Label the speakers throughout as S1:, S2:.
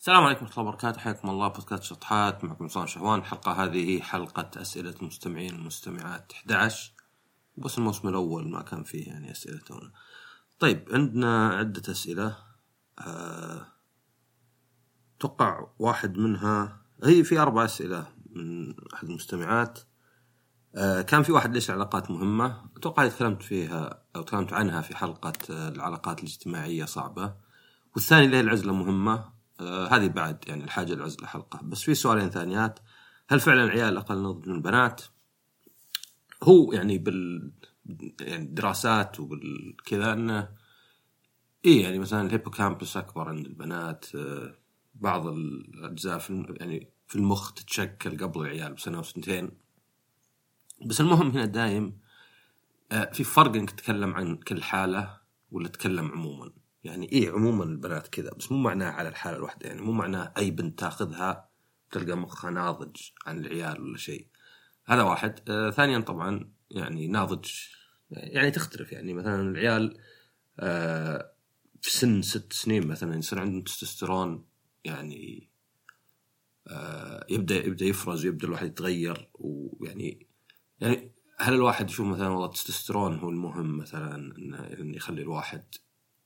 S1: السلام عليكم ورحمة الله وبركاته. حياكم الله. بودكاست شطحات. معكم عصام شهوان. الحلقة هذه هي حلقة أسئلة المستمعين والمستمعات 11 بس الموسم الأول ما كان فيه يعني أسئلة تونا. طيب عندنا عدة أسئلة. أه... توقع واحد منها هي في أربع أسئلة من أحد المستمعات. أه كان في واحد ليش العلاقات مهمة؟ أتوقع تكلمت فيها أو تكلمت عنها في حلقة آه، العلاقات الاجتماعية صعبة. والثاني ليه العزلة مهمة؟ آه هذه بعد يعني الحاجة لعزله حلقه بس في سؤالين ثانيات. هل فعلا العيال أقل نضج من البنات؟ هو يعني بال يعني دراسات وبالكذا إنه اي يعني مثلا الهيبوكامبس أكبر عند البنات آه بعض الأجزاء في يعني في المخ تتشكل قبل العيال بسنة وسنتين بس المهم هنا دايم آه في فرق إنك تتكلم عن كل حالة ولا تتكلم عموما. يعني إيه عموما البنات كذا بس مو معناه على الحالة الواحدة يعني مو معناه أي بنت تاخذها تلقى مخها ناضج عن العيال ولا شيء. هذا واحد. آه ثانيا طبعا يعني ناضج يعني تختلف يعني مثلا العيال آه في سن ست سنين مثلا يصير عندهم تستوستيرون يعني آه يبدأ يبدأ يفرز ويبدا الواحد يتغير ويعني يعني هل الواحد يشوف مثلا والله التستوستيرون هو المهم مثلا إنه يخلي الواحد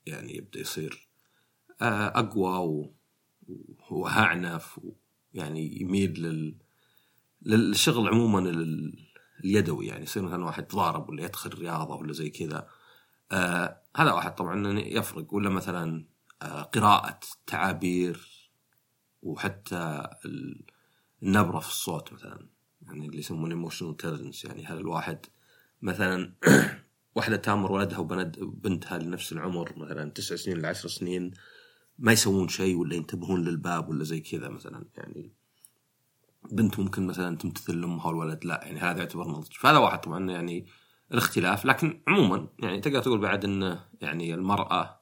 S1: يعني يبدأ يصير آه، أقوى واعنف يعني يميل لل للشغل عموما اليدوي يعني يصير مثلا واحد ضارب ولا يدخل رياضة ولا زي كذا. آه هذا واحد طبعا يفرق ولا مثلا آه قراءة تعابير وحتى النبرة في الصوت مثلا يعني اللي يسمونه emotional intelligence يعني هل الواحد مثلا واحدة تامر ولدها وبنتها لنفس العمر مثلا تسع سنين لعشر سنين ما يسوون شيء ولا ينتبهون للباب ولا زي كذا مثلا. يعني بنت ممكن مثلا تمتثل لأمها والولد لا يعني هذا يعتبر نضج فهذا واحد طبعا يعني الاختلاف. لكن عموما يعني تقدر تقول بعد انه يعني المرأة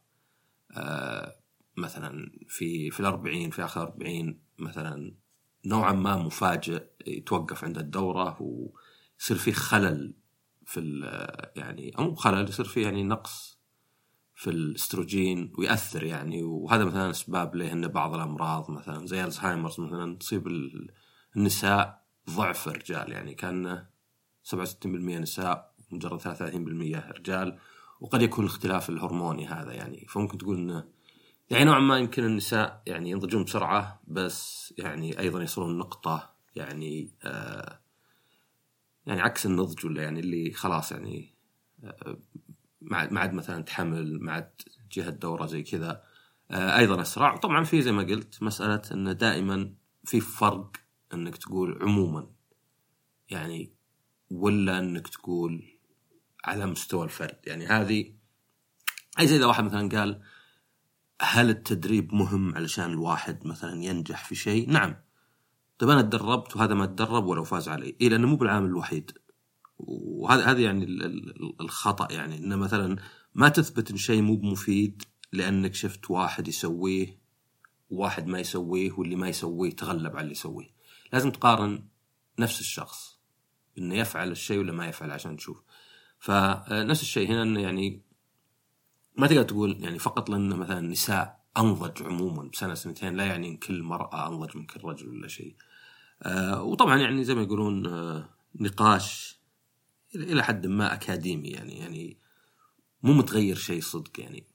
S1: آه مثلا في في الأربعين في آخر الأربعين مثلا نوعا ما مفاجئ يتوقف عند الدورة ويصير في خلل في يعني أو خلل يصير فيه يعني نقص في الأستروجين ويأثر يعني. وهذا مثلا أسباب له إن بعض الأمراض مثلا زي ألزهايمرز مثلا تصيب النساء ضعف الرجال. يعني كان 67% نساء مجرد 33% رجال. وقد يكون الاختلاف الهرموني هذا يعني. فممكن تقول انه يعني نوعا ما يمكن النساء يعني ينضجون بسرعة بس يعني أيضا يصلون نقطة يعني آه يعني عكس النضج ولا يعني اللي خلاص يعني آه، ما عاد مثلا تحمل ما عاد جهة دورة زي كذا. آه، أيضا اسرع طبعا في زي ما قلت مسألة انه دائما في فرق إنك تقول عموما. يعني ولا إنك تقول على مستوى الفرد. يعني هذه أي زي إذا واحد مثلا قال هل التدريب مهم علشان الواحد مثلا ينجح في شيء؟ نعم. طيب أنا تدربت وهذا ما تدرب ولو فاز علي. اي لأنه مو بالعامل الوحيد. وهذا هذا يعني الخطأ يعني إنه مثلا ما تثبت إن شيء مو مفيد لأنك شفت واحد يسويه وواحد ما يسويه واللي ما يسويه تغلب على اللي يسويه. لازم تقارن نفس الشخص إنه يفعل الشيء ولا ما يفعل عشان تشوف. فنفس الشيء هنا إنه يعني ما تقدر تقول يعني فقط لأن مثلا النساء أنضج عموما بسنة سنتين لا يعني إن كل مرأة أنضج من كل رجل ولا شيء. آه وطبعا يعني زي ما يقولون آه نقاش إلى حد ما أكاديمي يعني يعني مو متغير شيء صدق يعني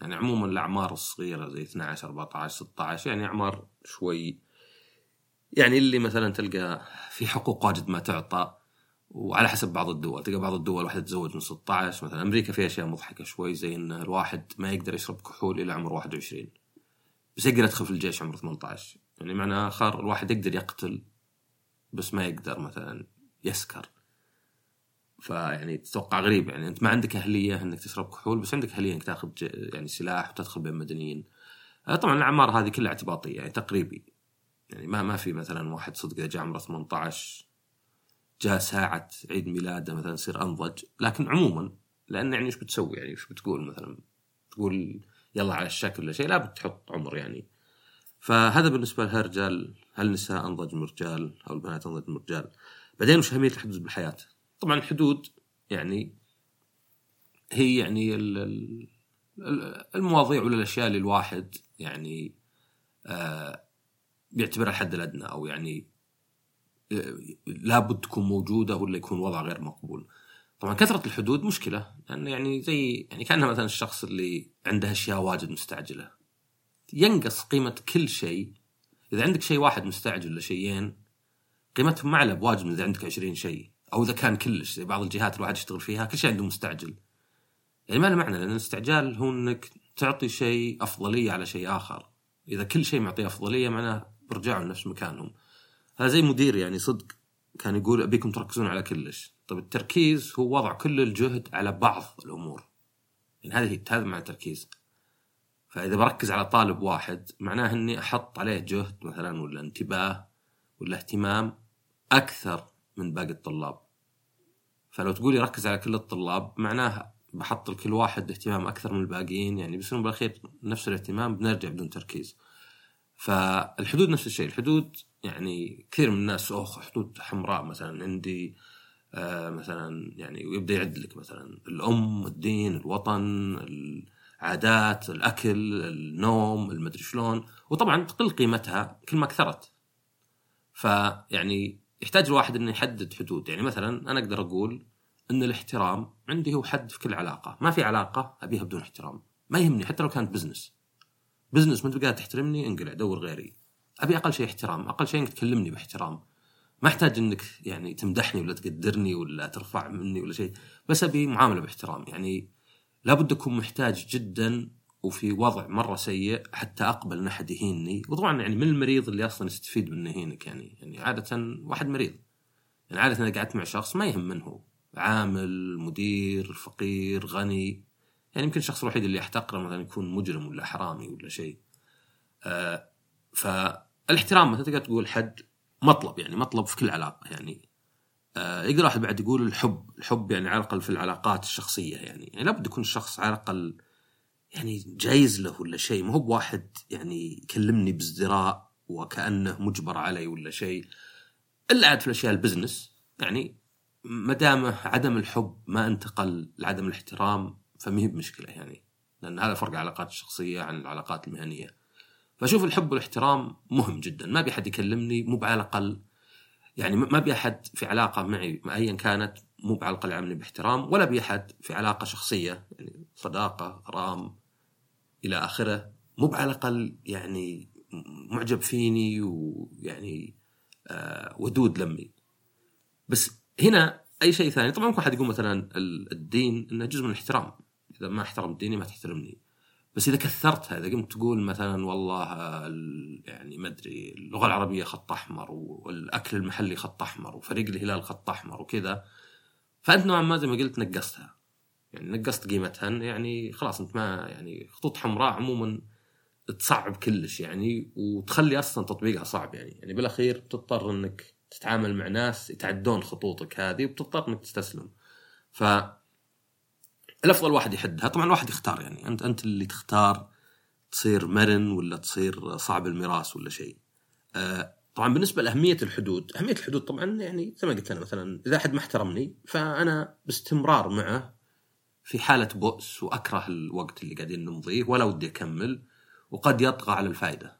S1: يعني عموما الأعمار الصغيرة زي 12 14 16 يعني أعمار شوي يعني اللي مثلا تلقى في حقوق واجد ما تعطى وعلى حسب بعض الدول. تلقى بعض الدول واحدة تتزوج من 16 مثلا أمريكا فيها أشياء مضحكة شوي زي إن الواحد ما يقدر يشرب كحول إلى عمر 21 بس يقدر يدخل في الجيش عمره 18 يعني معنى آخر الواحد يقدر يقتل بس ما يقدر مثلا يسكر. فيعني تتوقع غريب. يعني أنت ما عندك أهلية إنك تشرب كحول بس عندك أهلية إنك تاخذ يعني سلاح وتدخل بين مدنيين. آه، طبعا الأعمار هذه كلها اعتباطية يعني تقريبي. يعني ما ما في مثلا واحد صدق اذا جاء عمره 18 جاء ساعة عيد ميلاده مثلا يصير أنضج. لكن عموما لأن يعني إيش بتسوي؟ يعني إيش بتقول مثلا؟ تقول يلا على الشكل ولا شيء لا بتحط عمر يعني. فهذا بالنسبة لها رجال هل النساء أنضج من الرجال أو البنات أنضج من الرجال بعدين وش أهمية الحدود بالحياة؟ طبعا الحدود يعني هي يعني المواضيع ولا الأشياء اللي الواحد يعني آه بيعتبرها الحد الأدنى أو يعني لابد تكون موجودة ولا يكون وضع غير مقبول. طبعا كثرة الحدود مشكلة لأن يعني زي يعني كانها مثلا الشخص اللي عنده أشياء واجد مستعجلة. ينقص قيمة كل شيء إذا عندك شيء واحد مستعجل ولا شيئين قيمتهم اعلى بواجد من إذا عندك 20 شيء أو إذا كان كلش زي بعض الجهات الواحد يشتغل فيها كل شيء عنده مستعجل. يعني ما له معنى لأن الاستعجال هو إنك تعطي شيء أفضلية على شيء آخر. إذا كل شيء معطيه أفضلية معناه برجعوا لنفس مكانهم. هذا زي مدير يعني صدق كان يقول أبيكم تركزون على كلش. طيب التركيز هو وضع كل الجهد على بعض الأمور. يعني هذه هذا معنى التركيز. فإذا بركز على طالب واحد معناه إني أحط عليه جهد مثلا ولا انتباه ولا اهتمام أكثر من باقي الطلاب. فلو تقولي ركز على كل الطلاب معناه بحط لكل واحد اهتمام أكثر من الباقيين يعني بيصيرون بالأخير نفس الاهتمام بنرجع بدون تركيز. فالحدود نفس الشيء، الحدود يعني كثير من الناس اخ حدود حمراء مثلا عندي آه مثلا يعني ويبدا يعد لك مثلا الأم، الدين، الوطن، العادات، الأكل، النوم، المدري شلون، وطبعا تقل قيمتها كل ما كثرت. فيعني يحتاج الواحد إنه يحدد حدود، يعني مثلا أنا أقدر أقول إن الاحترام عندي هو حد في كل علاقة، ما في علاقة أبيها بدون احترام، ما يهمني حتى لو كانت business. business ما انت قاعد تحترمني انقلع دور غيري. أبي أقل شيء احترام، أقل شيء إنك تكلمني باحترام. ما أحتاج إنك يعني تمدحني ولا تقدرني ولا ترفع مني ولا شيء، بس أبي معاملة باحترام، يعني لابد أكون محتاج جدا وفي وضع مرة سيء حتى أقبل إن أحد يهينني، وطبعا يعني من المريض اللي أصلا يستفيد من يهينك يعني، يعني عادة واحد مريض. يعني عادة أنا قعدت مع شخص ما يهم من هو، عامل، مدير، فقير، غني، يعني يمكن الشخص الوحيد اللي أحتقره مثلا يكون مجرم ولا حرامي ولا شيء. آه فالاحترام مثلا تقدر تقول حد مطلب يعني مطلب في كل علاقة يعني آه يقدر واحد بعد يقول الحب الحب يعني على الأقل في العلاقات الشخصية يعني يعني لابد يكون الشخص على الأقل يعني جايز له ولا شيء ما هو بواحد يعني يكلمني بازدراء وكأنه مجبر علي ولا شيء. إلا عاد في الأشياء البزنس يعني ما دام عدم الحب ما انتقل لعدم الاحترام فما هي بمشكلة يعني لأن هذا فرق العلاقات الشخصية عن العلاقات المهنية. فأشوف الحب والاحترام مهم جدا. ما أبي أحد يكلمني مو على الأقل. يعني ما أبي أحد في علاقة معي ايا كانت مو على الأقل يعاملني باحترام ولا أبي أحد في علاقة شخصية يعني صداقة رام إلى آخره. مو على الأقل يعني معجب فيني ويعني آه ودود لمي. بس هنا أي شيء ثاني. طبعا ممكن أحد يقول مثلا الدين إنه جزء من الاحترام. إذا ما احترمت ديني ما تحترمني. بس إذا كثرتها إذا قمت تقول مثلا والله يعني ما أدري اللغة العربية خط أحمر والأكل المحلي خط أحمر وفريق الهلال خط أحمر وكذا فأنت نوعا ما زي ما قلت نقصتها. يعني نقصت قيمتها يعني خلاص أنت ما يعني خطوط حمراء عموما تصعب كلش يعني وتخلي أصلا تطبيقها صعب يعني. يعني بالأخير بتضطر إنك تتعامل مع ناس يتعدون خطوطك هذه وبتضطر إنك تستسلم. ف الأفضل واحد يحدها. طبعا الواحد يختار يعني. انت أنت اللي تختار تصير مرن ولا تصير صعب المراس ولا شيء. آه طبعا بالنسبة لأهمية الحدود أهمية الحدود طبعا يعني زي ما قلت أنا مثلا إذا أحد ما احترمني فأنا باستمرار معه في حالة بؤس وأكره الوقت اللي قاعدين نمضيه ولا ودي أكمل وقد يطغى على الفائدة.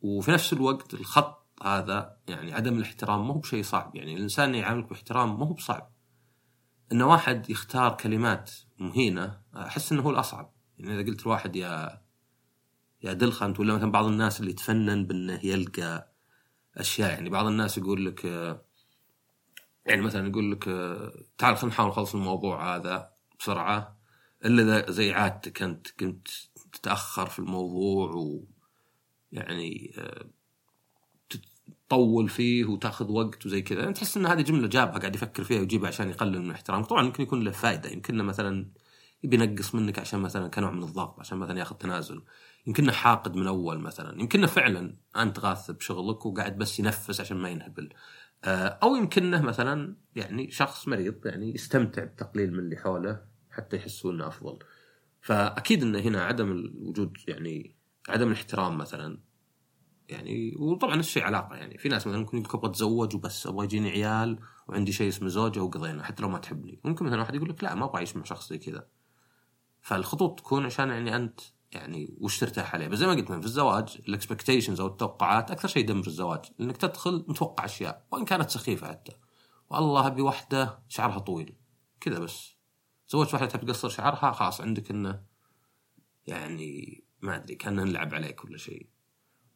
S1: وفي نفس الوقت الخط هذا يعني عدم الاحترام ما هو بشيء صعب. يعني الإنسان يعاملك باحترام ما هو بصعب. إن واحد يختار كلمات مهينة أحس إنه هو الأصعب. يعني إذا قلت لواحد يا يا دلخنت ولا مثلا بعض الناس اللي يتفنن بإنه يلقى أشياء. يعني بعض الناس يقول لك يعني مثلا يقول لك تعال خلينا نحاول نخلص الموضوع هذا بسرعة. إلا زي عادتك أنت كنت تتأخر في الموضوع و يعني تطول فيه وتاخذ وقت وزي كذا. يعني تحس إن هذه جملة جابها قاعد يفكر فيها ويجيبها عشان يقلل من احترامك. طبعا يمكن يكون له فائده يمكن مثلا يبي ينقص منك عشان مثلا كنوع من الضغط عشان مثلا ياخذ تنازل. يمكنه حاقد من أول مثلا. يمكنه فعلا أنت غاث بشغلك وقاعد بس ينفس عشان ما ينهبل. آه، أو يمكنه مثلا يعني شخص مريض يعني يستمتع بتقليل من اللي حوله حتى يحسوا إنه أفضل. فأكيد انه هنا عدم الوجود يعني عدم الاحترام مثلا يعني وطبعا نفس الشيء علاقة يعني. في ناس مثلا ممكن يقول أبغى أتزوج وبس أبغى يجيني عيال وعندي شيء اسمه زوجة وقضينا حتى لو ما تحبني. ممكن مثلا واحد يقول لك لا ما أبغى أعيش مع شخص زي كذا. فالخطوط تكون عشان يعني أنت يعني وش ترتاح عليه. بس زي ما قلت في الزواج الاكسبكتيشنز أو التوقعات أكثر شيء يدمر الزواج لانك تدخل متوقع أشياء وإن كانت سخيفة حتى. والله أبي واحدة شعرها طويل. كذا بس. زوجت واحدة تبي تقصر شعرها خلاص عندك إنه يعني ما أدري كان نلعب عليك ولا شيء.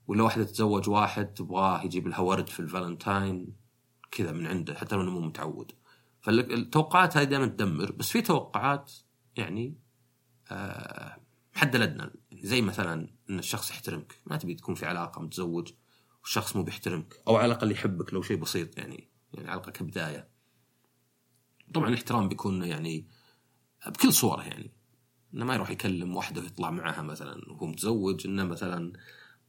S1: ولا واحدة تتزوج واحد تبغاه يجيب لها ورد في الفالنتاين كذا من عنده حتى لو إنه مو متعود. فالتوقعات هذه دائما تدمر بس في توقعات يعني آه حد الادنى زي مثلا إن الشخص يحترمك. ما تبي تكون في علاقة متزوج والشخص مو بيحترمك. أو على الأقل يحبك لو شيء بسيط يعني يعني على الأقل كبداية. طبعا الاحترام بيكون يعني بكل صورة يعني. إنه ما يروح يكلم واحدة ويطلع معها مثلا وهو متزوج إنه مثلا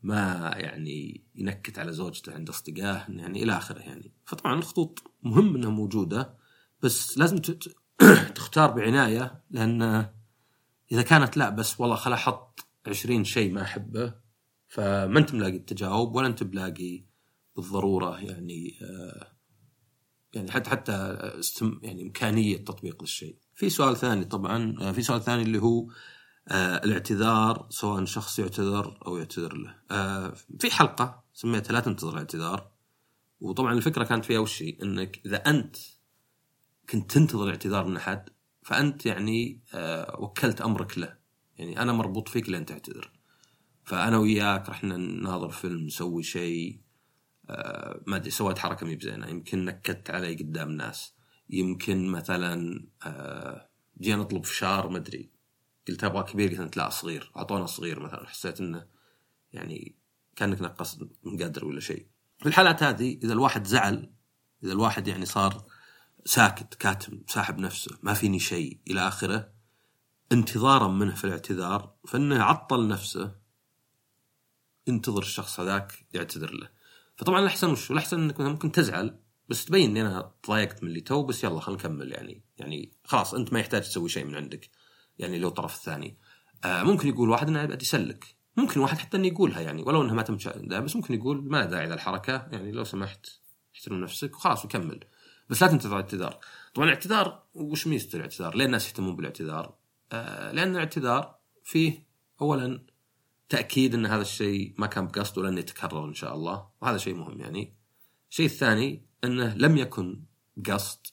S1: ما يعني ينكت على زوجته عند أصدقائه يعني إلى آخره يعني فطبعا الخطوط مهم إنها موجودة بس لازم تختار بعناية لأن إذا كانت لا بس والله خل أحط 20 شيء ما أحبه فما أنت ملاقي التجاوب ولا أنت بلاقي بالضرورة يعني آه يعني حتى حتى استم يعني إمكانية تطبيق للشيء. في سؤال ثاني طبعا آه في سؤال ثاني اللي هو آه الاعتذار سواء شخص يعتذر أو يعتذر له. آه في حلقة سميتها لا تنتظر الاعتذار وطبعا الفكرة كانت فيها وش إنك إذا أنت كنت تنتظر اعتذار من أحد فأنت يعني آه وكلت أمرك له. يعني أنا مربوط فيك لين تعتذر. فأنا وياك رحنا نناظر فيلم نسوي شيء آه ما أدري سويت حركة مي بزينة. يمكن نكدت علي قدام ناس. يمكن مثلا آه جينا نطلب فشار ما أدري. قلت أبغى كبير قلت لا صغير. أعطونا صغير مثلا. حسيت إنه يعني كأنك نقص مقدر ولا شيء. في الحالات هذه إذا الواحد زعل إذا الواحد يعني صار ساكت كاتم ساحب نفسه ما فيني شيء إلى آخره انتظارا منه في الاعتذار فإنه عطل نفسه انتظر الشخص هذاك يعتذر له. فطبعا الأحسن وش؟ الأحسن إنك ممكن تزعل بس تبين إني أنا تضايقت من اللي تو بس يلا خلينا نكمل يعني. يعني خلاص أنت ما يحتاج تسوي شيء من عندك. يعني لو الطرف الثاني. آه ممكن يقول واحد إنه بدي يسلك. ممكن واحد حتى إنه يقولها يعني ولو إنها ما تم بس ممكن يقول ما داعي للحركه يعني لو سمحت احترم نفسك وخلاص وكمل. بس لا تنتظر الاعتذار طبعا الاعتذار وش ميزة الاعتذار؟ ليه الناس يهتمون بالاعتذار؟ آه لأن الاعتذار فيه اولا تأكيد إن هذا الشيء ما كان بقصد ولن يتكرر إن شاء الله وهذا شيء مهم يعني. الشيء الثاني إنه لم يكن قصد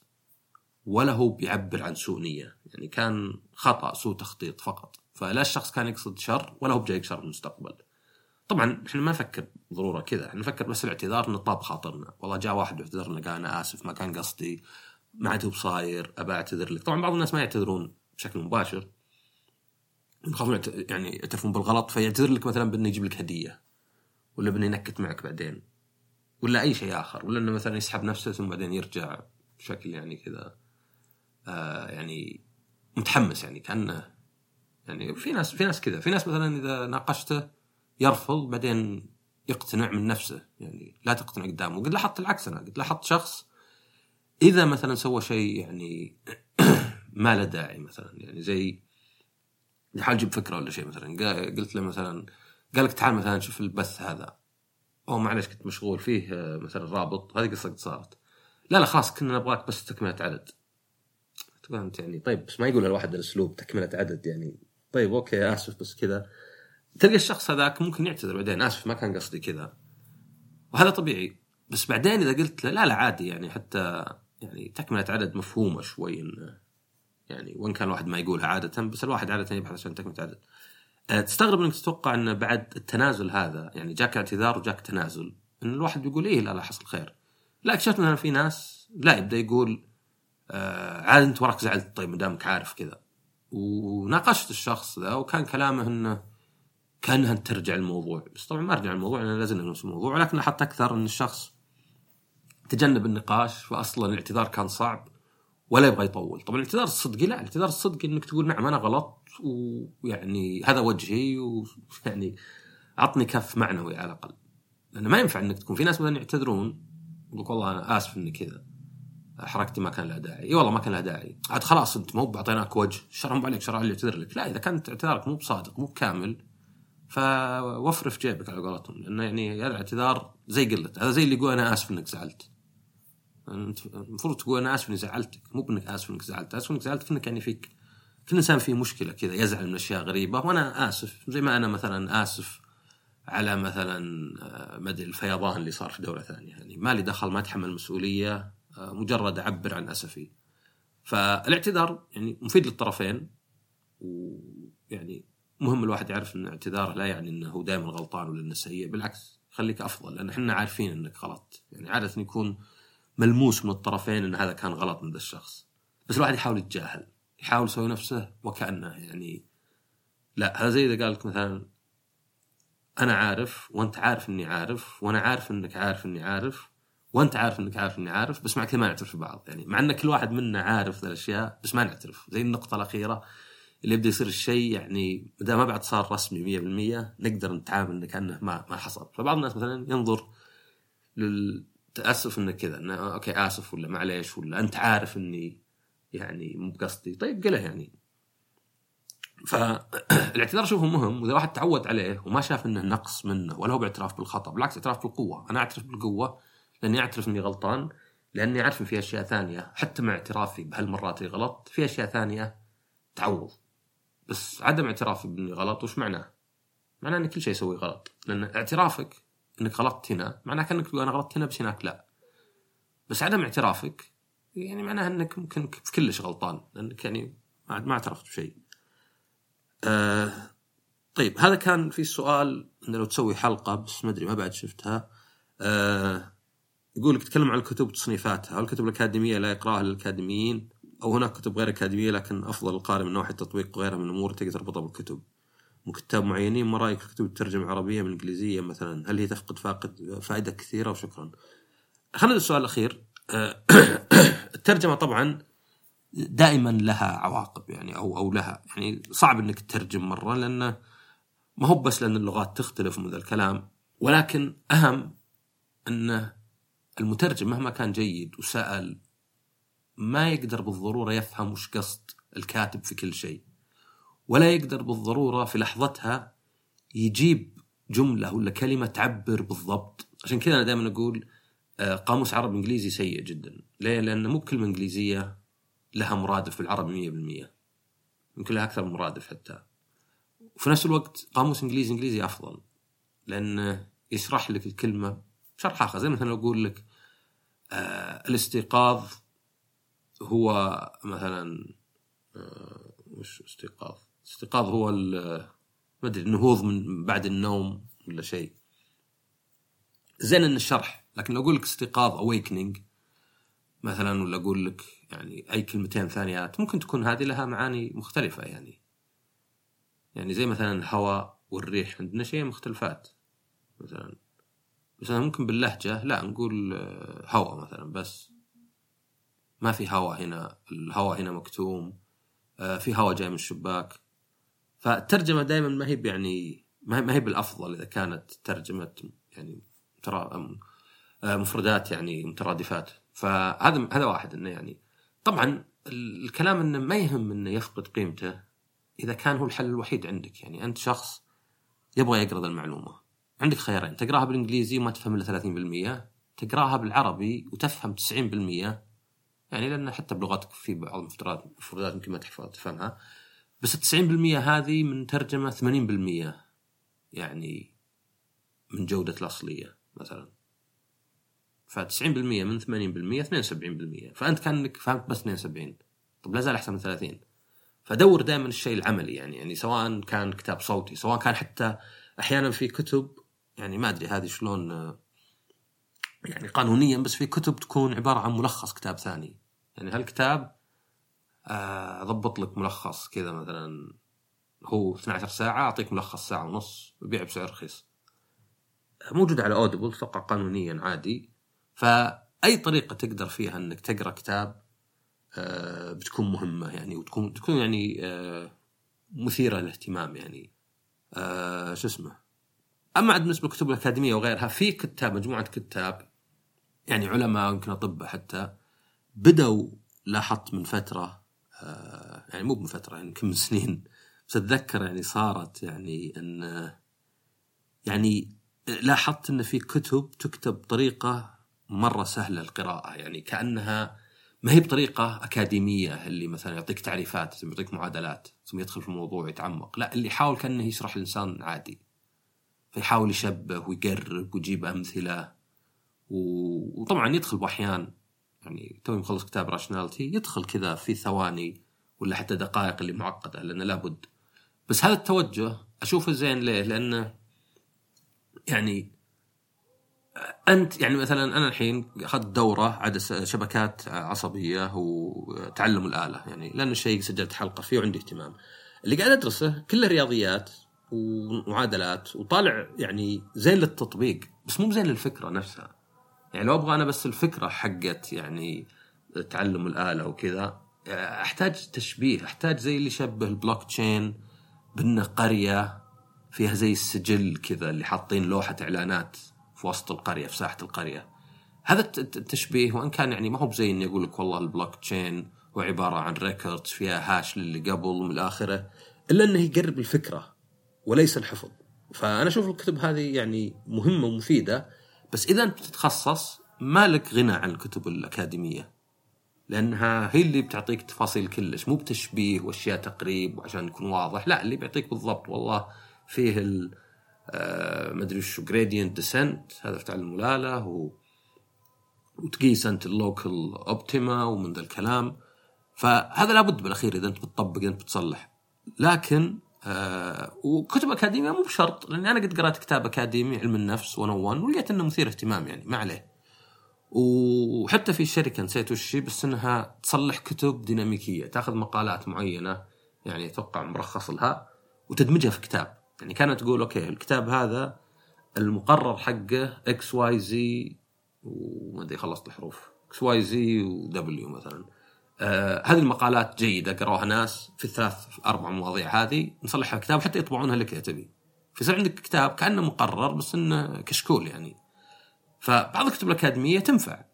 S1: ولا هو بيعبر عن سوء نية. يعني كان خطأ سوء تخطيط فقط. فلا الشخص كان يقصد شر ولا هو بجايك شر المستقبل. طبعا إحنا ما نفكر ضروره كذا إحنا نفكر بس الاعتذار إنه طاب خاطرنا. والله جاء واحد واعتذر لنا قال أنا آسف ما كان قصدي ما عاد بصاير أبى أعتذر لك. طبعا بعض الناس ما يعتذرون بشكل مباشر. يخافون يعني يعترفون بالغلط فيعتذر لك مثلا بإنه يجيب لك هدية ولا بإنه ينكت معك بعدين ولا أي شيء آخر ولا إنه مثلا يسحب نفسه ثم بعدين يرجع بشكل يعني كذا آه يعني متحمس يعني كانه يعني في ناس في ناس كذا. في ناس مثلا إذا ناقشته يرفض بعدين يقتنع من نفسه يعني لا تقتنع قدامه. قد لاحظت العكس أنا قد لاحظت شخص إذا مثلا سوى شيء يعني ما له داعي مثلا يعني زي حال جيب فكرة ولا شيء مثلا. قلت له مثلا قال لك تعال مثلا شوف البث هذا. أو معلش كنت مشغول فيه مثلا رابط. هذه قصة صارت. لا لا خلاص كنا نبغاك بس تكملة عدد. فهمت يعني طيب بس ما يقول الواحد الأسلوب تكملة عدد يعني. طيب أوكي آسف بس كذا. تلقى الشخص هذاك ممكن يعتذر بعدين. آسف ما كان قصدي كذا. وهذا طبيعي. بس بعدين إذا قلت له لا لا عادي يعني حتى يعني تكملة عدد مفهومة شوي انه يعني وإن كان الواحد ما يقولها عادة بس الواحد عادة يبحث عشان تكملة عدد. أه تستغرب إنك تتوقع انه بعد التنازل هذا يعني جاك اعتذار وجاك تنازل إن الواحد بيقول إيه لا لا حصل خير. لا اكتشفت إن في ناس لا يبدأ يقول آه عاد انت وراك زعلت طيب ما دامك عارف كذا. وناقشت الشخص ذا وكان كلامه إنه كأنها ترجع الموضوع. بس طبعا ما رجع الموضوع لأن لازلنا نفس الموضوع. ولكن لاحظت أكثر إن الشخص تجنب النقاش فاصلا الاعتذار كان صعب ولا يبغى يطول. طبعا الاعتذار الصدقي لا الاعتذار الصدقي إنك تقول نعم أنا غلط ويعني هذا وجهي ويعني عطني كف معنوي على الأقل. لأنه ما ينفع إنك تكون في ناس مثلا يعتذرون يقول والله أنا آسف إني كذا. حركتي ما كان لها داعي. إي والله ما كان لها داعي. عاد خلاص أنت مو بعطيناك وجه. شرهم عليك شرع اللي يعتذر لك. لا إذا كانت اعتذارك مو بصادق مو بكامل فوفر في جيبك على قولتهم. لأنه يعني هذا الاعتذار زي قلة. هذا زي اللي يقول أنا آسف إنك زعلت. أنت المفروض تقول أنا آسف إني زعلتك. مو بإنك آسف إنك زعلت. آسف إنك زعلت إنك يعني فيك. كل إنسان فيه مشكلة كذا يزعل من أشياء غريبة. وأنا آسف. زي ما أنا مثلا آسف على مثلا آه، مدى الفيضان اللي صار في دولة ثانية. يعني ما لي دخل ما اتحمل مسؤولية. مجرد أعبر عن أسفي. فالاعتذار يعني مفيد للطرفين ويعني مهم الواحد يعرف إن اعتذاره لا يعني إنه هو دائما غلطان ولا إنه سيء بالعكس خليك أفضل لأن إحنا عارفين إنك غلط. يعني عادة يكون ملموس من الطرفين إن هذا كان غلط من ذا الشخص. بس الواحد يحاول يتجاهل يحاول يسوي نفسه وكأنه يعني لا. هذا زي إذا قال لك مثلا أنا عارف وأنت عارف إني عارف وأنا عارف إنك عارف إني عارف وانت عارف انك عارف اني عارف بس مع كذا ما نعترف في بعض يعني مع إن كل واحد منا عارف الأشياء بس ما نعترف. زي النقطة الأخيرة اللي يبدأ يصير الشيء يعني إذا ما بعد صار رسمي 100% نقدر نتعامل كأنه ما ما حصل. فبعض الناس مثلا ينظر للتأسف إنه كذا إنه أوكي آسف ولا معليش ولا أنت عارف إني يعني مو بقصدي. طيب قله يعني. فالاعتذار اشوفه مهم وإذا واحد تعود عليه وما شاف إنه نقص منه ولا هو باعتراف بالخطأ بالعكس اعتراف بالقوة. أنا أعترف بالقوة لأني أعترف إني غلطان لأني أعرف إن في أشياء ثانية. حتى مع اعترافي بهالمرات اللي غلط في أشياء ثانية تعوض. بس عدم اعترافي بإني غلط وش معناه؟ معناه إن كل شيء اسويه غلط. لأن اعترافك إنك غلطت هنا معناه كأنك تقول أنا غلطت هنا بس هناك لا. بس عدم اعترافك يعني معناه إنك ممكن كلش غلطان لأنك يعني ما اعترفت بشيء. آه طيب هذا كان في سؤال إنه لو تسوي حلقة بس ما أدري ما بعد شفتها. آه يقول لك تكلم عن الكتب وتصنيفاتها، الكتب الأكاديمية لا يقرأها الاكاديميين أو هناك كتب غير أكاديمية لكن أفضل القارئ من ناحيه التطبيق وغيرها من الأمور تقدر تربطها بالكتب. وكتاب معينين ما رايك في كتب الترجمة العربية من الإنجليزية مثلا؟ هل هي تفقد فاقد فائدة كثيرة وشكرا. خلينا السؤال الأخير آه، الترجمة طبعا دائما لها عواقب يعني أو أو لها يعني صعب إنك تترجم مرة لأنه ما هو بس لأن اللغات تختلف من ذا الكلام ولكن أهم أنه المترجم مهما كان جيد وسأل ما يقدر بالضرورة يفهم وش قصد الكاتب في كل شيء. ولا يقدر بالضرورة في لحظتها يجيب جملة ولا كلمة تعبر بالضبط. عشان كذا أنا دائما أقول آه، قاموس عربي إنجليزي سيء جدا. ليه؟ لأن مو كلمه إنجليزية لها مرادف بالعربي 100% يمكن لها أكثر من مرادف حتى. وفي نفس الوقت قاموس إنجليزي إنجليزي أفضل. لأنه يشرح لك الكلمة شرح آخر. زي مثلا أقول لك آه الاستيقاظ هو مثلا آه وش استيقاظ؟ استيقاظ هو ما أدري النهوض من بعد النوم ولا شيء. زين إن الشرح لكن لو أقول لك استيقاظ اويكننج مثلا ولا أقول لك يعني أي كلمتين ثانيات ممكن تكون هذه لها معاني مختلفة يعني. يعني زي مثلا الهواء والريح عندنا شيء مختلفات. مثلا مثلا ممكن باللهجة لا نقول آه، هواء مثلا بس. ما في هواء هنا الهواء هنا مكتوم آه، في هواء جاي من الشباك. فالترجمة دائما ما هي يعني ما هي بالأفضل إذا كانت ترجمة يعني آه، مفردات يعني مترادفات. فهذا هذا واحد إنه يعني. طبعا الكلام إنه ما يهم إنه يفقد قيمته إذا كان هو الحل الوحيد عندك. يعني أنت شخص يبغى يقرأ المعلومة. عندك خيارين. تقراها بالإنجليزي وما تفهم إلا 30% تقراها بالعربي وتفهم 90% يعني لأن حتى بلغتك في بعض المفردات المفردات يمكن ما تحفظ تفهمها. بس 90% هذه من ترجمة 80% يعني من جودة الأصلية مثلا. ف 90% من 80% 72% فأنت كأنك فهمت بس 72 طب لا زال أحسن من 30 فدور دائما الشيء العملي يعني. يعني سواء كان كتاب صوتي سواء كان حتى أحيانا في كتب يعني ما أدري هذه شلون يعني قانونيا بس في كتب تكون عبارة عن ملخص كتاب ثاني. يعني هالكتاب آه، أضبط لك ملخص كذا مثلا هو 12 ساعة أعطيك ملخص ساعة ونص وبيع بسعر رخيص. موجود على اودبل أتوقع قانونيا عادي. فأي طريقة تقدر فيها إنك تقرأ كتاب آه، بتكون مهمة يعني وتكون تكون يعني آه، مثيرة للاهتمام يعني. شو اسمه؟ أما عاد بالنسبة للكتب الأكاديمية وغيرها في كتاب مجموعة كتاب يعني علماء يمكن اطباء حتى بدوا لاحظت من فترة يعني مو من فترة يعني من سنين بس أتذكر يعني صارت يعني أن يعني لاحظت أن في كتب تكتب بطريقة مرة سهلة القراءة يعني كأنها ما هي بطريقة أكاديمية اللي مثلا يعطيك تعريفات ثم يعطيك معادلات ثم يدخل في الموضوع ويتعمق لا اللي يحاول كأنه يشرح الإنسان عادي. فيحاول يشبه ويقرب ويجيب أمثلة و... وطبعا يدخل بأحيان يعني توي مخلص كتاب راشناليتي يدخل كذا في ثواني ولا حتى دقائق اللي معقدة لأنه لابد بس هذا التوجه أشوفه زين ليه؟ لأنه يعني أنت يعني مثلا أنا الحين أخذت دورة عدد شبكات عصبية وتعلم الآلة يعني لأنه شيء سجلت حلقة فيه وعندي اهتمام. اللي قاعد أدرسه كله رياضيات ومعادلات وطالع يعني زين للتطبيق بس مو زين للفكرة نفسها. يعني لو أبغى أنا بس الفكرة حقت يعني تعلم الآلة وكذا أحتاج تشبيه أحتاج زي اللي يشبه البلوك تشين بأنه قرية فيها زي السجل كذا اللي حاطين لوحة إعلانات في وسط القرية في ساحة القرية هذا التشبيه وإن كان يعني ما هو بزي إني أقول لك والله البلوك تشين هو عبارة عن records فيها hash للي قبل ومن اخره إلا إنه يقرب الفكرة وليس الحفظ. فأنا أشوف الكتب هذه يعني مهمة ومفيدة بس إذا أنت بتتخصص ما لك غنى عن الكتب الأكاديمية لأنها هي اللي بتعطيك تفاصيل كلش مو بتشبيه وأشياء تقريب وعشان يكون واضح لا اللي بيعطيك بالضبط والله فيه ال آه ما ادري شو gradient descent هذا في تعلم الاله و وتقيس أنت ال local optima ومن ذا الكلام. فهذا لابد بالأخير إذا أنت بتطبق أنت بتصلح. لكن آه وكتب أكاديمية مو بشرط لأني أنا قد قرأت كتاب أكاديمي علم النفس 101 ولقيت إنه مثير اهتمام يعني ما عليه. وحتى في شركة نسيت وش بس إنها تصلح كتب ديناميكية تأخذ مقالات معينة يعني أتوقع مرخص لها وتدمجها في كتاب. يعني كانت تقول okay الكتاب هذا المقرر حقه X Y Z وما أدري خلصت الحروف. إكس واي زي ودبليو مثلا. آه هذه المقالات جيدة قروها ناس في الثلاث أربع مواضيع هذه نصلحها كتاب حتى يطبعونها لك إذا تبي. فيصير عندك كتاب كأنه مقرر بس إنه كشكول يعني. فبعض الكتب الأكاديمية تنفع.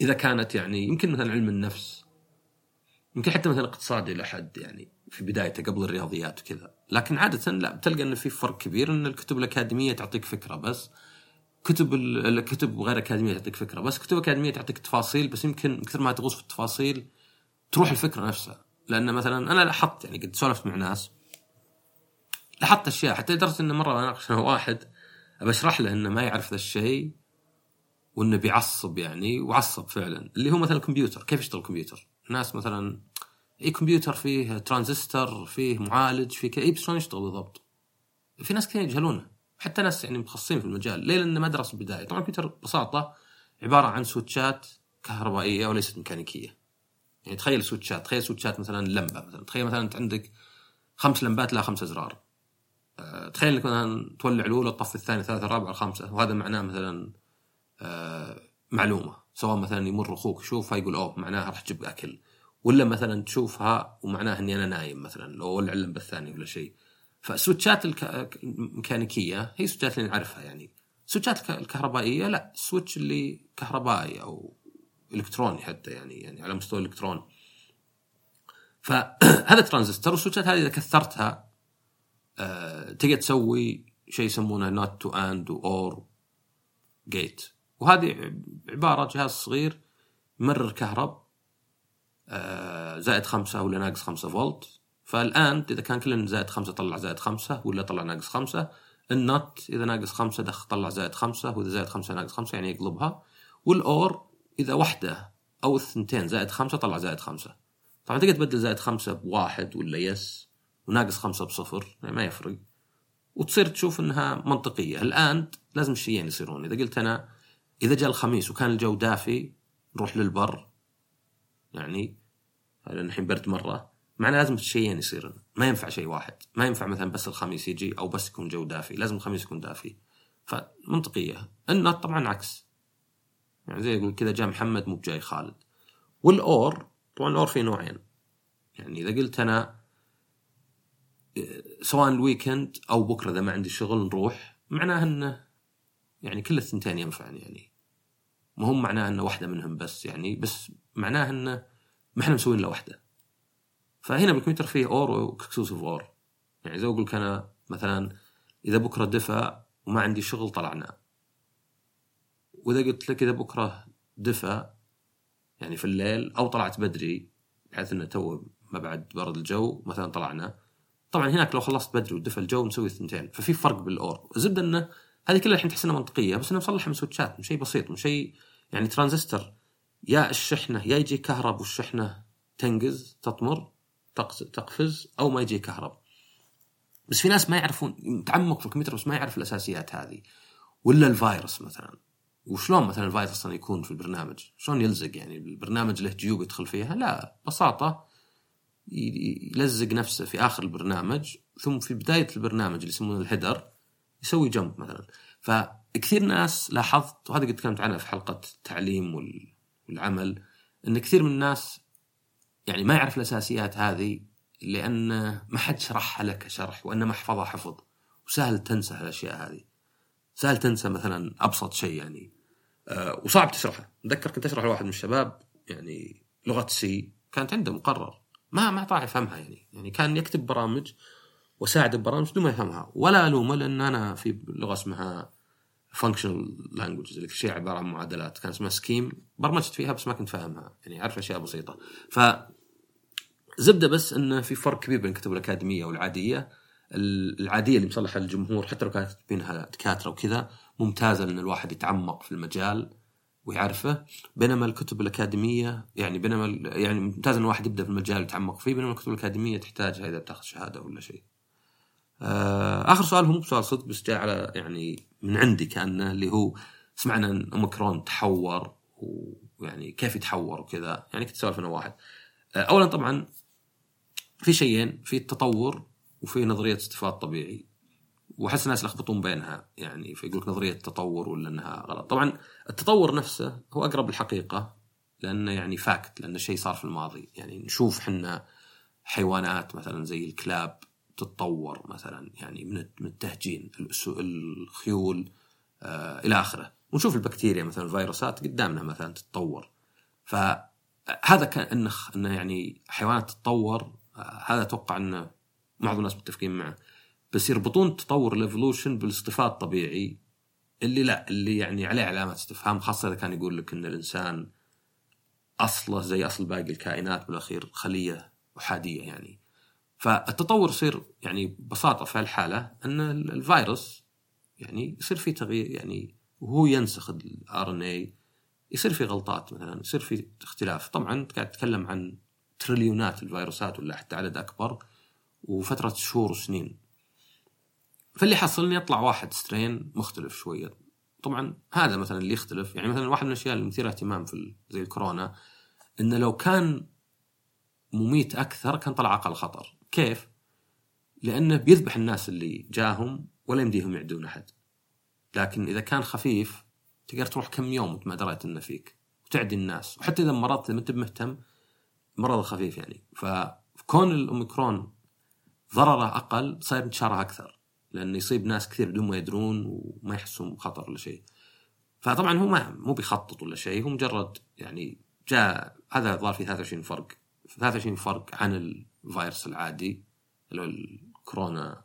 S1: إذا كانت يعني يمكن مثلا علم النفس يمكن حتى مثلا اقتصاد إلى حد يعني في بدايته قبل الرياضيات وكذا. لكن عادة لا بتلقى إنه في فرق كبير إن الكتب الأكاديمية تعطيك فكرة بس. كتب الكتب غير أكاديمية تعطيك فكرة. بس كتب أكاديمية تعطيك تفاصيل بس يمكن كثر ما تغوص في التفاصيل تروح الفكرة نفسها. لأن مثلا أنا لاحظت يعني قد سولفت مع ناس لاحظت أشياء. حتى لدرجة انه مرة أناقش واحد بشرح له إنه ما يعرف ذا الشيء وإنه بيعصب يعني وعصب فعلا. اللي هو مثلا الكمبيوتر كيف يشتغل الكمبيوتر؟ الناس مثلا أي كمبيوتر فيه ترانزستور فيه معالج فيه كذا. بس شلون يشتغل بالضبط؟ في ناس كثير يجهلونه. حتى ناس يعني متخصصين في المجال. ليه؟ لأنه ما درس البدايه طبعا الكمبيوتر ببساطة عبارة عن switchات كهربائية وليست ميكانيكية. يعني تخيل switchات. تخيل switchات مثلا لمبة مثلا. تخيل مثلا أنت عندك خمس لمبات لها خمس ازرار آه، تخيل إنك مثلا تولع الأولى تطفي الثانية الثالثه الرابعه الخامسه وهذا معناه مثلا آه، معلومة. سواء مثلا يمر أخوك يشوفها يقول أوه معناها راح تجيب أكل. ولا مثلا تشوفها ومعناها إني أنا نايم مثلا. لو ولع اللمبة الثانية ولا شيء. فالسويتشات الميكانيكيه هي السويتشات اللي نعرفها يعني. السويتشات الكهربائية لا السويتش اللي كهربائي أو إلكتروني حتى يعني يعني على مستوى الالكترون فهذا transistor وال switchات هذه إذا كثرتها آه، تقدر تسوي شيء يسمونه not تو and or gate. وهذه عبارة جهاز صغير يمرر كهرب آه، زائد خمسة ولا ناقص خمسة فولت. فالآن إذا كان كلنا زائد خمسة طلع زائد خمسة ولا طلع ناقص خمسة ال not إذا ناقص خمسة دخل طلع زائد خمسة وإذا زائد خمسة ناقص خمسة يعني يقلبها. وال or إذا واحدة أو الثنتين زائد خمسة طلع زائد خمسة. طبعا تقدر تبدل زائد خمسة بواحد ولا يس وناقص خمسة بصفر يعني ما يفرق. وتصير تشوف إنها منطقية. الآن لازم الشيئين يصيرون. إذا قلت أنا إذا جاء الخميس وكان الجو دافي نروح للبر. يعني الحين برد مرة. معناه لازم الشيئين يصيرون ما ينفع شيء واحد. ما ينفع مثلا بس الخميس يجي أو بس يكون جو دافي. لازم الخميس يكون دافي. فمنطقية. ال not طبعا عكس. يعني زي يقول كذا جاء محمد مو بجاي خالد. وال or طبعا ال or فيه نوعين. يعني إذا قلت أنا سواء ال weekend أو بكرة إذا ما عندي شغل نروح معناه إنه يعني كل الثنتين ينفعني يعني. ما هم معناه إنه واحدة منهم بس يعني بس معناه إنه ما إحنا مسوين إلا واحدة. فهنا بالكمبيوتر فيه or و exclusive or. يعني زي أقول لك أنا مثلا إذا بكرة دفى وما عندي شغل طلعنا. وإذا قلت لك إذا بكرة دفى يعني في الليل أو طلعت بدري بحيث إنه تو ما بعد برد الجو مثلا طلعنا. طبعا هناك لو خلصت بدري ودفى الجو نسوي الثنتين ففي فرق بال or. الزبدة إنه هذه كلها الحين تحس إنها منطقية بس انها مصلحة من switchات من شيء بسيط من شيء يعني ترانزستور يا الشحنة يا يجي كهرب والشحنة تنقز تطمر. تقفز أو ما يجي كهرب. بس في ناس ما يعرفون متعمق في الكمبيوتر بس ما يعرف الأساسيات هذه. ولا الفيروس مثلا. وشلون مثلا الفيروس أصلا يكون في البرنامج؟ شلون يلزق يعني؟ البرنامج له جيوب يدخل فيها؟ لا ببساطة يلزق نفسه في آخر البرنامج ثم في بداية البرنامج اللي يسمونه الهيدر يسوي جمب مثلا. فكثير ناس لاحظت وهذا قد تكلمت عنها في حلقة التعليم والعمل إن كثير من الناس يعني ما يعرف الأساسيات هذه لأن ما حد شرحها لك شرح وإنما احفظها حفظ. وسهل تنسى الاشياء هذه. سهل تنسى مثلا أبسط شيء يعني. أه وصعب تشرحه. أتذكر كنت أشرح لواحد من الشباب يعني لغة سي كانت عنده مقرر. ما ما طاع يفهمها يعني. يعني كان يكتب برامج وساعد ببرامج بدون ما يفهمها. ولا ألومه لأن أنا في لغة اسمها functional language اللي شيء عبارة عن معادلات. كان اسمها Scheme برمجت فيها بس ما كنت فاهمها يعني أعرف أشياء بسيطة. ف زبدة بس انه في فرق كبير بين الكتب الأكاديمية والعادية. العادية اللي مصلحة للجمهور حتى لو كانت بينها دكاترة وكذا ممتازة لأن الواحد يتعمق في المجال ويعرفه. بينما الكتب الأكاديمية يعني بينما يعني ممتاز إن الواحد يبدأ في المجال ويتعمق فيه بينما الكتب الأكاديمية تحتاجها إذا بتاخذ شهادة ولا شيء. آه، آخر سؤال هو مو سؤال صدق بس جاء على يعني من عندي كأنه اللي هو سمعنا إن أوميكرون تحور ويعني كيف يتحور وكذا. يعني كنت أسولف أنا واحد. آه، اولا طبعا في شيئين في التطور وفي نظرية استفاض طبيعي. وأحس الناس يلخبطون بينها يعني فيقول لك نظرية تطور ولا إنها غلط. طبعا التطور نفسه هو أقرب للحقيقة لأنه يعني فاكت لأنه شيء صار في الماضي. يعني نشوف حنا حيوانات مثلا زي الكلاب تتطور مثلا يعني من التهجين الخيول آه إلى آخره. ونشوف البكتيريا مثلا الفيروسات قدامنا مثلا تتطور. فهذا كان انه انه يعني حيوانات تتطور آه هذا أتوقع انه معظم الناس متفقين معه. بس يربطون تطور الإيفولوشن بالاصطفاء الطبيعي اللي لا اللي يعني عليه علامات استفهام خاصة إذا كان يقول لك إن الإنسان أصله زي أصل باقي الكائنات بالأخير خلية أحادية يعني. فالتطور يصير يعني ببساطة في الحاله أن الفيروس يعني يصير فيه تغيير يعني وهو ينسخ ال RNA يصير في غلطات مثلا يصير في اختلاف. طبعا قاعد تتكلم عن تريليونات الفيروسات ولا حتى عدد أكبر وفترة شهور وسنين. فاللي حصل إنه يطلع واحد strain مختلف شوية. طبعا هذا مثلا اللي يختلف. يعني مثلا واحد من الأشياء اللي مثيرة اهتمام في زي الكورونا إنه لو كان مميت أكثر كان طلع أقل خطر. كيف؟ لأنه بيذبح الناس اللي جاهم ولا يمديهم يعدون أحد. لكن إذا كان خفيف تقدر تروح كم يوم ما دريت إنه فيك وتعدي الناس. وحتى إذا مرضت إذا ما أنت مهتم مرض خفيف يعني. فكون الأوميكرون ضرره أقل صاير انتشاره أكثر. لأنه يصيب ناس كثير بدون ما يدرون وما يحسون بخطر ولا شيء. فطبعا هو ما مو بيخطط ولا شيء هو مجرد يعني جاء هذا ظهر في 23 فرق. 23 فرق عن الفيروس العادي اللي هو الكورونا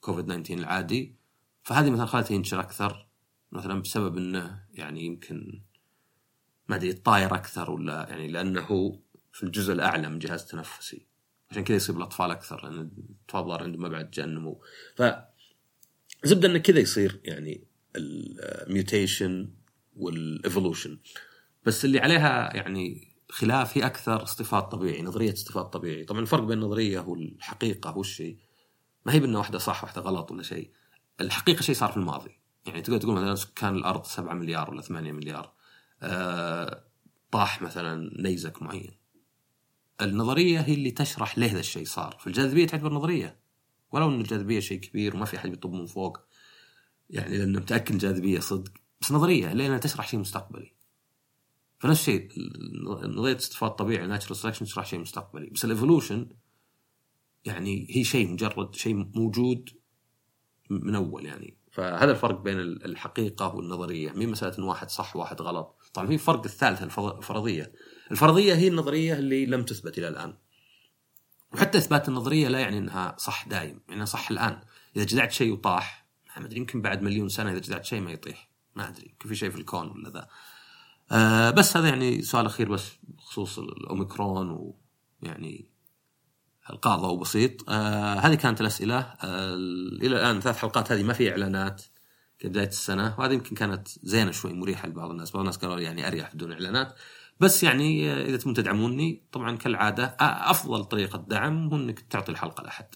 S1: كوفيد 19 العادي. فهذه مثلا خلته ينشر أكثر مثلا بسبب إنه يعني يمكن ما أدري يتطاير أكثر ولا يعني لأنه في الجزء الأعلى من الجهاز التنفسي عشان كذا يصيب الاطفال أكثر لأن الأطفال عندهم ما بعد جاء النمو ف زبدة إنه كذا يصير يعني ال mutation وال evolution بس اللي عليها يعني خلاف هي أكثر اصطفاء طبيعي نظرية اصطفاء طبيعي. طبعا الفرق بين النظرية والحقيقة والشيء ما هي بان واحدة صح واحدة غلط ولا شيء. الحقيقة شيء صار في الماضي. يعني تقدر تقول مثلا سكان الأرض 7 مليار ولا 8 مليار آه طاح مثلا نيزك معين. النظرية هي اللي تشرح ليه ذا الشيء صار. فالجاذبيه تعتبر نظرية. ولو أن الجاذبية شيء كبير وما في أحد بيطب من فوق يعني لأنه متأكد الجاذبية صدق. بس نظرية لأنها تشرح شيء مستقبلي. فنفس الشيء نظرية اصطفاء طبيعي natural selection تشرح شيء مستقبلي. بس ال evolution يعني هي شيء مجرد شيء موجود من أول يعني. فهذا الفرق بين الحقيقة والنظرية. مو مسألة إن واحد صح وواحد غلط؟ طبعا في فرق الثالث الفرضية. الفرضية هي النظرية اللي لم تثبت إلى الآن. وحتى إثبات النظرية لا يعني إنها صح دايم يعني صح الآن. إذا جدعت شيء وطاح ما أدري يمكن بعد مليون سنة إذا جدعت شيء ما يطيح. ما أدري يمكن في شيء في الكون ولا ذا. آه بس هذا يعني سؤال أخير بس بخصوص الأوميكرون ويعني القاء ضوء بسيط. آه هذه كانت الأسئلة. آه إلى الآن ثلاث حلقات هذه ما في إعلانات كبداية السنة وهذه يمكن كانت زينة شوي مريحة لبعض الناس. بعض الناس قالوا يعني أريح بدون إعلانات. بس يعني آه، إذا تبون تدعموني طبعا كالعادة آه، أفضل طريقة دعم هو إنك تعطي الحلقة لأحد.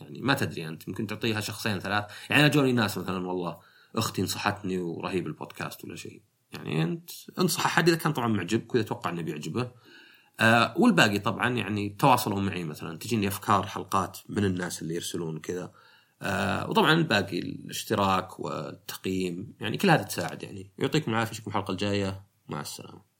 S1: يعني ما تدري أنت ممكن تعطيها شخصين ثلاث. يعني أنا جوني ناس مثلا والله أختي نصحتني ورهيب البودكاست ولا شيء. يعني أنت انصح أحد إذا كان طبعا معجبك وإذا توقع إنه بيعجبه. آه والباقي طبعا يعني تواصلوا معي مثلا تجيني أفكار حلقات من الناس اللي يرسلون كذا. آه وطبعا الباقي الاشتراك والتقييم يعني كل هذه تساعد يعني. يعطيكم العافية أشوفكم الحلقة الجاية. مع السلامة.